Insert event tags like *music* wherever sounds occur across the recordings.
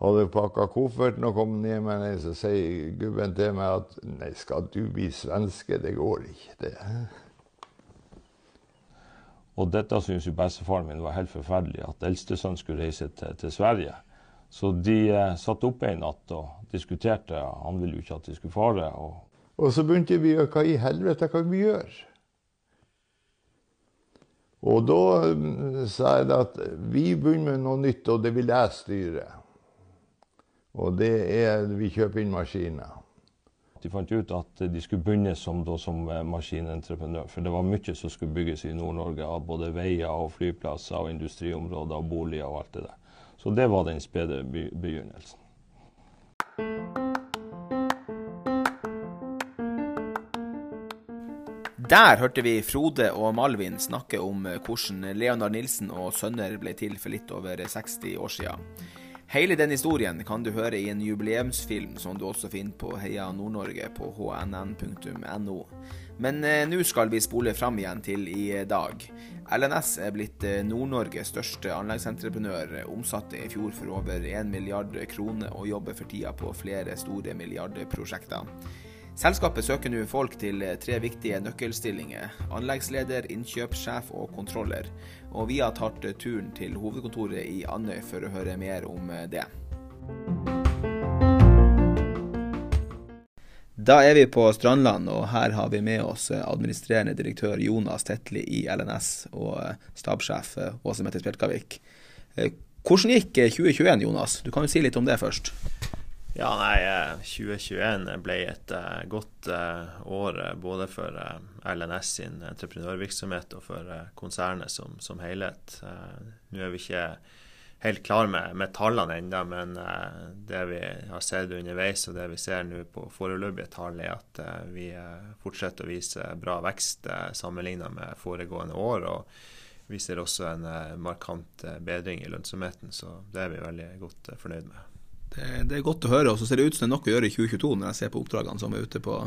hadde pakka kofferten og kom ned med den, så sier gubben til meg at nei, skal du bli svenske, det går ikke, det. Og dette syntes jo bestefaren min var helt forferdelig, at eldstesønnen skulle reise til, til Sverige. Så de eh, satt oppe en natt og diskuterte. Han ville jo ikke at de skulle fare. Og, og så begynte vi å hva i helvete kan vi gjøre? Og da mm, sa jeg at vi begynner med noe nytt, og det vil jeg styre. Og det er vi kjøper inn maskiner. De fant ut at de skulle begynne som, da, som eh, maskinentreprenør. For det var mye som skulle bygges i Nord-Norge av både veier og flyplasser og industriområder og boliger og alt det der. Så det var den spede begynnelsen. Der hørte vi Frode og Malvin snakke om eh, hvordan Leonard Nilsen og sønner ble til for litt over 60 år siden. Hele den historien kan du høre i en jubileumsfilm som du også finner på Heia Nord-Norge på hnn.no. Men eh, nå skal vi spole fram igjen til i dag. LNS er blitt eh, Nord-Norges største anleggsentreprenør, omsatte i fjor for over 1 milliard kroner og jobber for tida på flere store milliardprosjekter. Selskapet søker nå folk til eh, tre viktige nøkkelstillinger. Anleggsleder, innkjøpssjef og kontroller. Og vi har tatt eh, turen til hovedkontoret i Andøy for å høre mer om eh, det. Da er vi på Strandland, og her har vi med oss administrerende direktør Jonas Tetli i LNS og stabssjef Åse Mette Spjelkavik. Hvordan gikk 2021, Jonas? Du kan jo si litt om det først. Ja, nei, 2021 ble et uh, godt uh, år både for LNS sin entreprenørvirksomhet og for konsernet som, som helhet. Nå er vi ikke helt klar med, med tallene ennå, men det vi har sett underveis og det vi ser nå på foreløpige tall, er at vi fortsetter å vise bra vekst sammenlignet med foregående år. og vi ser også en markant bedring i lønnsomheten, så det er vi veldig godt fornøyd med. Det, det, er godt å høre. Og så ser det ut som det er noe å gjøre i 2022 når jeg ser på oppdragene som er ute på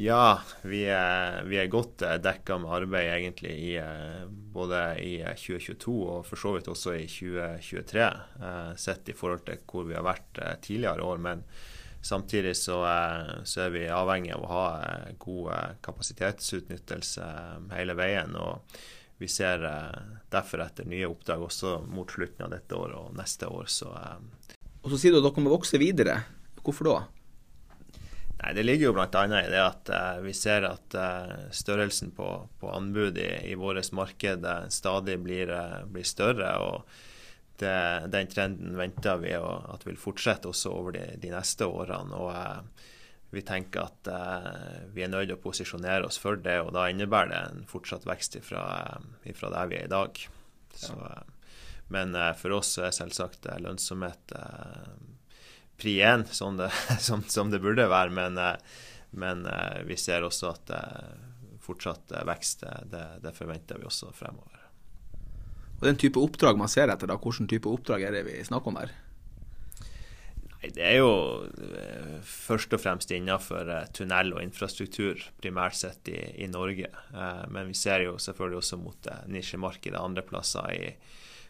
Ja, vi er, vi er godt eh, dekka med arbeid egentlig i, eh, både i 2022 eh, og for så vidt også i 2023, sett i forhold til hvor vi har vært tidligere år. men Samtidig så, så, er vi avhengig av å ha god kapasitetsutnyttelse hele veien. og Vi ser derfor etter nye oppdrag også mot slutten av dette året og neste år. Så og så sier du at dere må vokse videre. Hvorfor da? Nei, Det ligger jo bl.a. i det at eh, vi ser at eh, størrelsen på, på, anbud i, i vårt marked uh, stadig blir, blir, større. og det, Den trenden venter vi å, at vil fortsette også over de, de neste årene. og vi tenker at vi er nødt til å posisjonere oss for det, og da innebærer det en fortsatt vekst ifra, ifra der vi er i dag. Så, men uh, for oss er selvsagt uh, lønnsomhet uh, pri én, som, *laughs* som, som, det burde være. Men, men vi ser også at fortsatt vekst, det, det, forventer vi også fremover. Og Den type oppdrag man ser etter, da, hvilken type oppdrag er det vi snakker om her? Nei, Det er jo først og fremst innenfor tunnel og infrastruktur, primært sett i, i Norge. Men vi ser jo selvfølgelig også mot nisjemarkedet andre plasser i,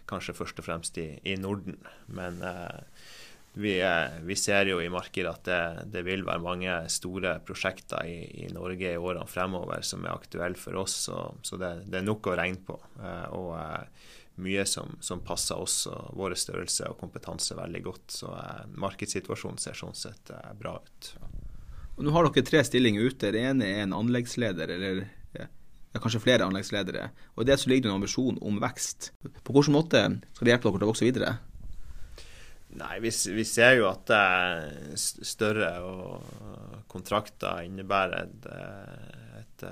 kanskje først og fremst i, i Norden. Men eh, vi, vi, ser jo i markedet at det, det vil være mange store prosjekter i, i, Norge i årene fremover som er aktuelle for oss. Så, så det, det, er nok å regne på. Eh, og eh, mye som, som, passer oss og vår størrelse og kompetanse veldig godt. Så eh, markedssituasjonen ser sånn sett eh, bra ut. Og nå har dere tre stillinger ute. Det ene er en anleggsleder, eller er kanskje flere anleggsledere. Og i det så ligger det en ambisjon om vekst. På hvilken måte skal det hjelpe dere til å vokse videre? Nei, vi, vi ser jo at større kontrakter innebærer et, et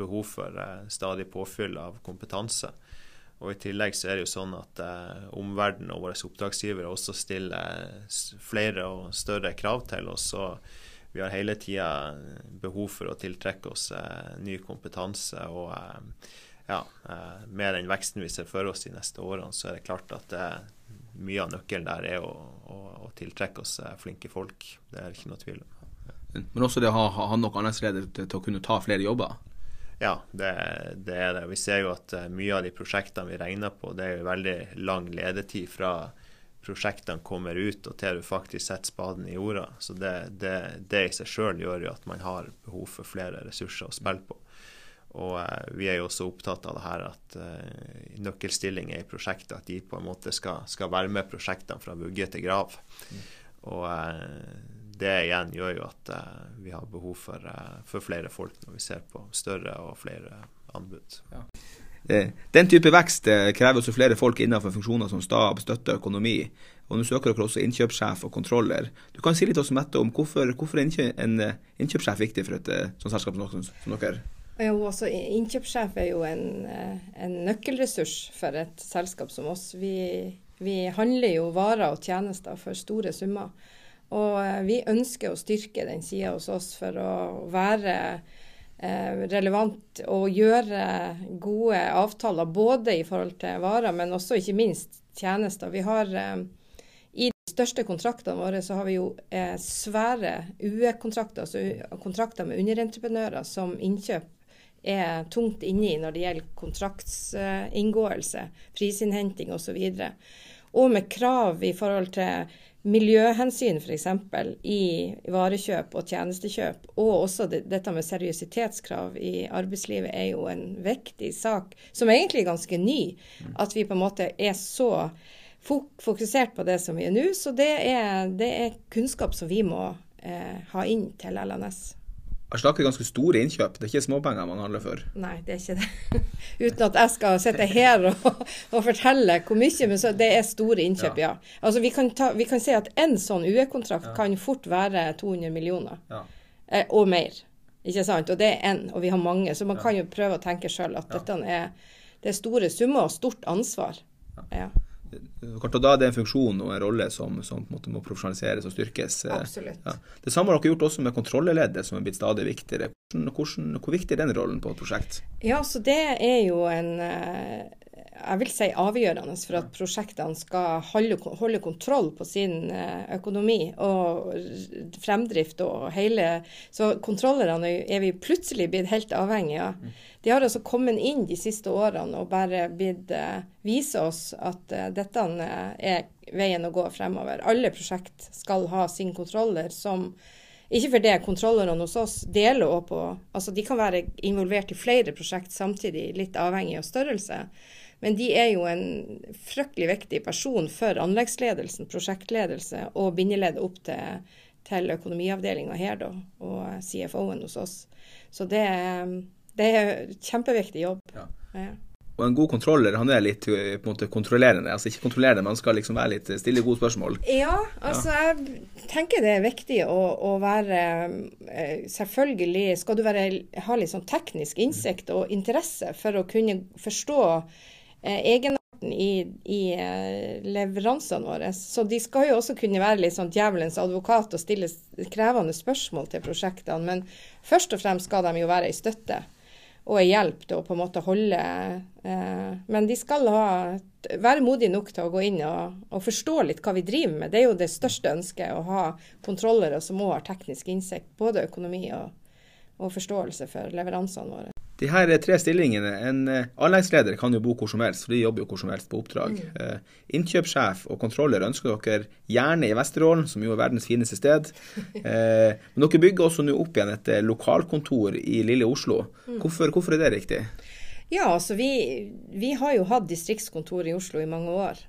behov for eh, stadig påfyll av kompetanse. Og I tillegg så er det jo sånn at eh, omverdenen og våre oppdragsgivere også stiller flere og større krav til oss. og vi har hele tida behov for å tiltrekke oss eh, ny kompetanse. Og eh, ja, eh, med den veksten vi ser for oss de neste årene, så er det klart at det, mye av nøkkelen der er å, å, å, tiltrekke oss flinke folk. Det er ikke noe tvil om. Men også det å ha, ha nok anleggsledere til, til å kunne ta flere jobber? Ja, det, det, er det. Vi ser jo at mye av de prosjektene vi regner på, det er jo veldig lang ledetid fra prosjektene kommer ut, og til du faktisk setter spaden i jorda. Så det, det, det i seg sjøl gjør jo at man har behov for flere ressurser å spille på. Og eh, vi er jo også opptatt av det her at eh, nøkkelstillinger i prosjektet at de på en måte skal, skal være med prosjektene fra vugge til grav. Mm. Og eh, det igjen gjør jo at eh, vi har behov for, eh, for, flere folk når vi ser på større og flere anbud. Ja. Eh, den type vekst krever også flere folk innenfor funksjoner som stab, støtte og økonomi. Og Nå søker dere også innkjøpssjef og kontroller. Du kan si litt også, Mette, om hvorfor, hvorfor er en innkjøpssjef viktig for et sånt selskap som dere? Jo, også Innkjøpssjef er jo en, en, nøkkelressurs for et selskap som oss. Vi, vi, handler jo varer og tjenester for store summer. Og eh, vi ønsker å styrke den sida hos oss for å være eh, relevant å gjøre gode avtaler både i forhold til varer, men også ikke minst tjenester. Vi har eh, i de største kontraktene våre så har vi jo eh, svære UE-kontrakter, altså kontrakter med underentreprenører som innkjøp er tungt inne i når det gjelder kontraktsinngåelse, prisinnhenting osv. Og, så og med krav i forhold til miljøhensyn f.eks. i varekjøp og tjenestekjøp, og også det, dette med seriøsitetskrav i arbeidslivet er jo en viktig sak, som egentlig er ganske ny. At vi på en måte er så fokusert på det som vi er nå. Så det er, det er kunnskap som vi må eh, ha inn til LNS. Aslak er ganske store innkjøp, det er ikke småpenger man handler for? Nei, det er ikke det. *laughs* Uten at jeg skal sitte her og, og, fortelle hvor mye, men så, det er store innkjøp, ja. ja. Altså, vi kan, ta, vi kan si at en sånn UE-kontrakt ja. kan fort være 200 millioner, ja. eh, og mer. Ikke sant? Og det er én, og vi har mange. Så man kan jo prøve å tenke sjøl at dette er, det er store summer og stort ansvar. Ja. Da er det en funksjon og en rolle som, som må profesjonaliseres og styrkes. Eh. Ja. Det samme har dere gjort også med kontrolleleddet, som er blitt stadig viktigere. Hvordan, hvordan, hvor viktig er den rollen på et prosjekt? Ja, så Det er jo en eh, jeg vil si avgjørende for at prosjektene skal holde, holde, kontroll på sin eh, økonomi og fremdrift og hele Så kontrollerne er vi plutselig blitt helt avhengige av. De har altså kommet inn de siste årene og bare blitt uh, vise oss at uh, dette er veien å gå fremover. Alle prosjekt skal ha sin kontroller som ikke for det kontrollerne hos oss deler òg på Altså de kan være involvert i flere prosjekt samtidig, litt avhengig av størrelse. Men de er jo en fryktelig viktig person for anleggsledelsen, prosjektledelse og bindeleddet opp til, til økonomiavdelinga her, da, og CFO-en hos oss. Så det, det er kjempeviktig jobb. Ja. Ja. Og en god kontroller han er litt på en måte kontrollerende. altså Ikke kontrollerende, men han skal liksom være litt stille gode spørsmål. Ja, altså ja. jeg tenker det er viktig å, å, være eh, Selvfølgelig skal du være, ha litt sånn teknisk innsikt og interesse for å kunne forstå eh, egenarten i, i eh, leveransene våre. Så de skal jo også kunne være litt sånn djevelens advokat og stille krevende spørsmål til prosjektene. Men først og fremst skal de jo være ei støtte og ei hjelp til å på en måte holde eh, Men de skal ha, være modige nok til å gå inn og, og, forstå litt hva vi driver med. Det er jo det største ønsket, å ha kontrollere som òg har teknisk innsikt. Både økonomi og, og forståelse for leveransene våre. De her tre stillingene, En eh, anleggsleder kan jo bo hvor som helst, for de jobber jo hvor som helst på oppdrag. Mm. Uh, innkjøpssjef og kontroller ønsker dere gjerne i Vesterålen, som jo er verdens fineste sted. *laughs* Men dere bygger også nå opp igjen et lokalkontor i lille Oslo. Mm. Hvorfor, hvorfor, er det riktig? Ja, altså vi, vi, har jo hatt distriktskontor i Oslo i mange år.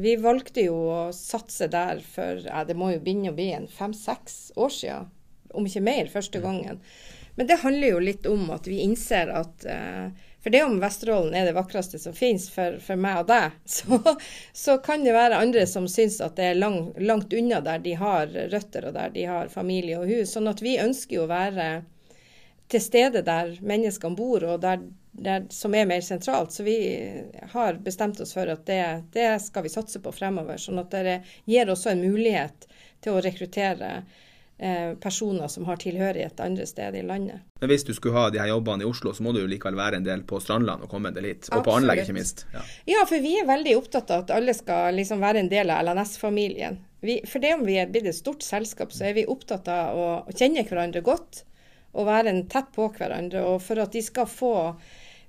Vi valgte jo å satse der for ja, det må jo begynne å bli en fem-seks år siden, om ikke mer, første gangen. Men det handler jo litt om at vi innser at uh, for det om Vesterålen er det vakreste som finnes for, for meg og deg, *laughs* så, så, kan det være andre som syns at det er lang, langt unna der de har røtter og der de har familie og hus. Sånn at vi ønsker jo å være til stede der menneskene bor, og der, der, som er mer sentralt. Så vi har bestemt oss for at det, det skal vi satse på fremover. Sånn at det gir også en mulighet til å rekruttere Eh, personer som har tilhørighet andre steder i landet. Men hvis du skulle ha de her jobbene i Oslo, så må du jo likevel være en del på Strandland og komme deg dit. Og Absolutt. på anlegg, ikke minst. Ja. ja. for vi er veldig opptatt av at alle skal liksom være en del av LNS-familien. For det om vi er blitt et stort selskap, så er vi opptatt av å kjenne hverandre godt og være tett på hverandre. Og for at de skal få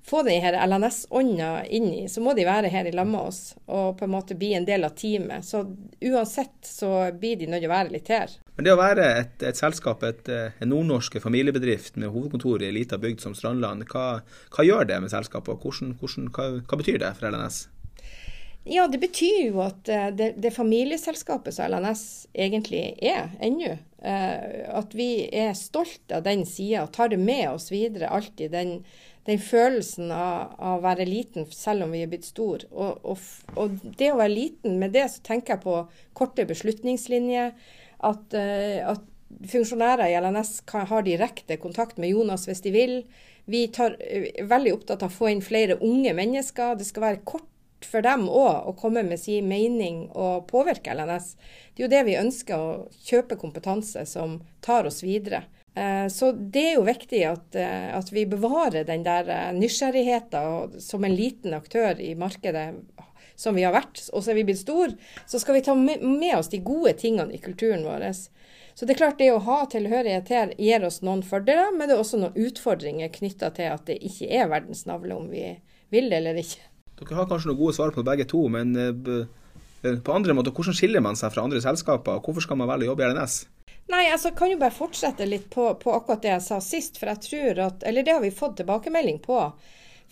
få den her LNS-ånda inn i, så må de være her i lag med oss og på en måte bli en del av teamet. Så uansett så blir de nødt til å være litt her. Men det å være et, et selskap, et, en nordnorsk familiebedrift med hovedkontor i ei lita bygd som Strandland, hva, hva, gjør det med selskapet, og hvordan, hvordan, hva, hva betyr det for LNS? Ja, det betyr jo at eh, det, det familieselskapet som LNS egentlig er ennå, eh, at vi er stolte av den sida og tar det med oss videre alltid. Den, den følelsen av, å være liten selv om vi er blitt stor. Og, og, og, det å være liten, med det så tenker jeg på korte beslutningslinjer. At, uh, at funksjonærer i LNS kan, har direkte kontakt med Jonas hvis de vil. Vi tar, er veldig opptatt av å få inn flere unge mennesker. Det skal være kort for dem òg å komme med sin mening og påvirke LNS. Det er jo det vi ønsker, å kjøpe kompetanse som tar oss videre. Eh, så det er jo viktig at, eh, at vi bevarer den der eh, nysgjerrigheten som en liten aktør i markedet som vi har vært, og så er vi blitt stor, så skal vi ta med oss de gode tingene i kulturen vår. Så det er klart det å ha tilhørighet her gir oss noen fordeler, men det er også noen utfordringer knytta til at det ikke er verdens navle om vi vil det eller ikke. Dere har kanskje noen gode svar på begge to, men på andre måter, hvordan skiller man seg fra andre selskaper? Hvorfor skal man velge å jobbe i RNS? Nei, altså kan jo bare fortsette litt på, på, akkurat det jeg sa sist. For jeg tror at Eller det har vi fått tilbakemelding på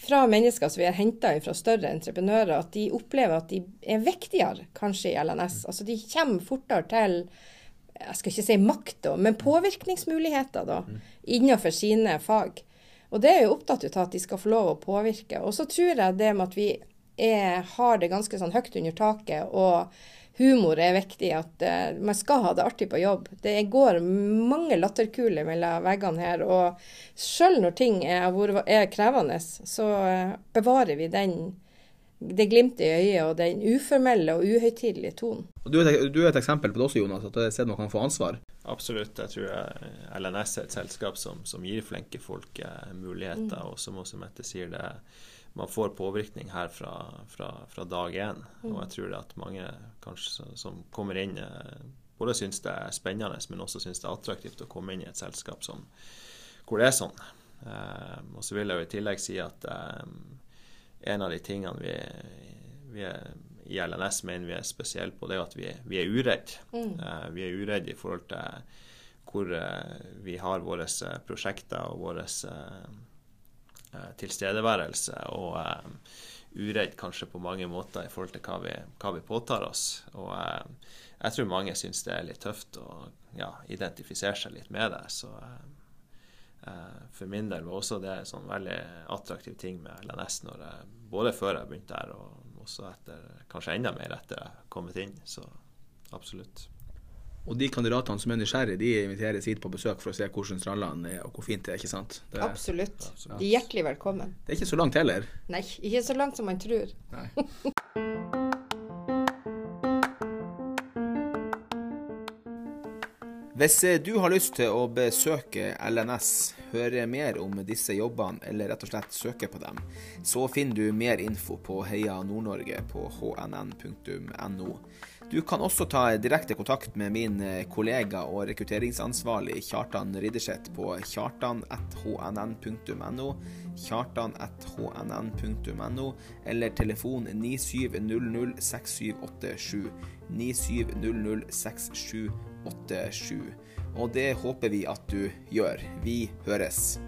fra mennesker som vi har henta fra større entreprenører, at de opplever at de er viktigere kanskje i LNS. Altså de kommer fortere til jeg skal ikke si makt, da, men påvirkningsmuligheter da, mm. innenfor sine fag. Og det er jo opptatt av at de skal få lov å påvirke. Og så tror jeg det med at vi er, har det ganske sånn høyt under taket, og humor er viktig, at uh, man skal ha det artig på jobb. Det går mange latterkuler mellom veggene her. Og sjøl når ting er, er krevende, så uh, bevarer vi den det glimtet i øyet og den uformelle og uhøytidelige tonen. Du er, du er, et eksempel på det også, Jonas, at det er et sted man kan få ansvar? Absolutt. Jeg tror LNS er et selskap som, som gir flinke folk eh, muligheter, mm. og som også Mette sier det man får påvirkning her fra, fra, fra dag én. Mm. Og jeg tror det at mange kanskje som kommer inn, eh, både syns det er spennende, men også syns det er attraktivt å komme inn i et selskap som, hvor det er sånn. Eh, og så vil jeg jo i tillegg si at eh, en av de tingene vi, vi er, i LNS mener vi er spesielle på, det er at vi, vi er uredde. Mm. Uh, vi er uredd i forhold til hvor uh, vi har våre uh, prosjekter og vår tilstedeværelse. Og uredd kanskje på mange måter i forhold til hva vi, hva vi påtar oss. Og jeg tror mange syns det er litt tøft å ja, identifisere seg litt med det. Så Eh, for min del var også det en sånn veldig attraktiv ting med LNS, jeg, både før jeg begynte der, og også etter, kanskje enda mer etter jeg kommet inn. Så absolutt. Og de kandidatene som er nysgjerrige, de inviteres hit på besøk for å se hvordan Strandland er, og hvor fint det er, ikke sant? Det, absolutt. Absolutt. De er hjertelig velkommen. Det er ikke så langt heller. Nei, ikke så langt som man tror. Nei. *laughs* Hvis eh, du har lyst til å besøke LNS, høre mer om disse jobbene eller rett og slett søke på dem, så finner du mer info på Heia Nord-Norge på hnn.no. Du kan også ta direkte kontakt med min eh, kollega og rekrutteringsansvarlig Kjartan Ridderseth på kjartan.hnn.no, kjartan.hnn.no, eller telefon 9700 6787. 9700 6787. Og det håper vi at du gjør. Vi høres.